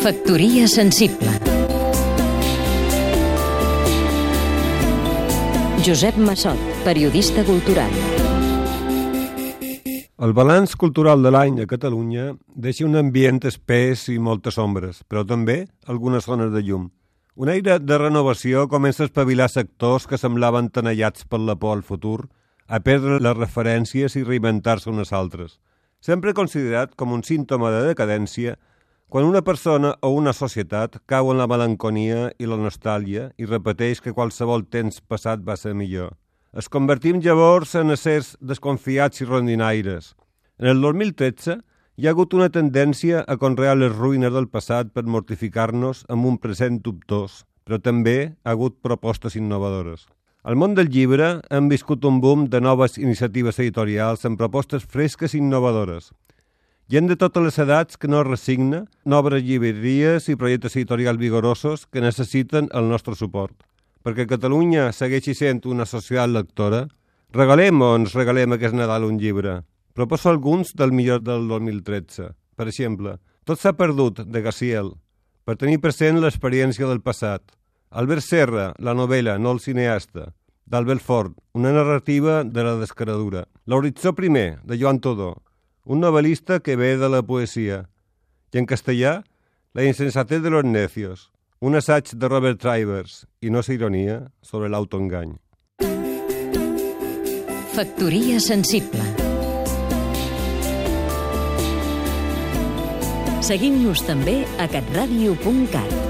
Factoria sensible Josep Massot, periodista cultural El balanç cultural de l'any a Catalunya deixa un ambient espès i moltes ombres, però també algunes zones de llum. Un aire de renovació comença a espavilar sectors que semblaven tenallats per la por al futur, a perdre les referències i reinventar-se unes altres. Sempre considerat com un símptoma de decadència quan una persona o una societat cau en la melanconia i la nostàlgia i repeteix que qualsevol temps passat va ser millor. Es convertim llavors en éssers desconfiats i rondinaires. En el 2013 hi ha hagut una tendència a conrear les ruïnes del passat per mortificar-nos amb un present dubtós, però també ha hagut propostes innovadores. Al món del llibre hem viscut un boom de noves iniciatives editorials amb propostes fresques i innovadores. Gent de totes les edats que no es resigna, noves llibreries i projectes editorials vigorosos que necessiten el nostre suport. Perquè Catalunya segueixi sent una societat lectora, regalem o ens regalem aquest Nadal un llibre? Proposo alguns del millor del 2013. Per exemple, Tot s'ha perdut, de Gaciel, per tenir present l'experiència del passat. Albert Serra, la novel·la, no el cineasta. D'Albert Fort, una narrativa de la descaradura. L'horitzó primer, de Joan Todó, un novel·lista que ve de la poesia. I en castellà, La insensatez de los necios, un assaig de Robert Trivers, i no és ironia, sobre l'autoengany. Factoria sensible Seguim-nos també a catradio.cat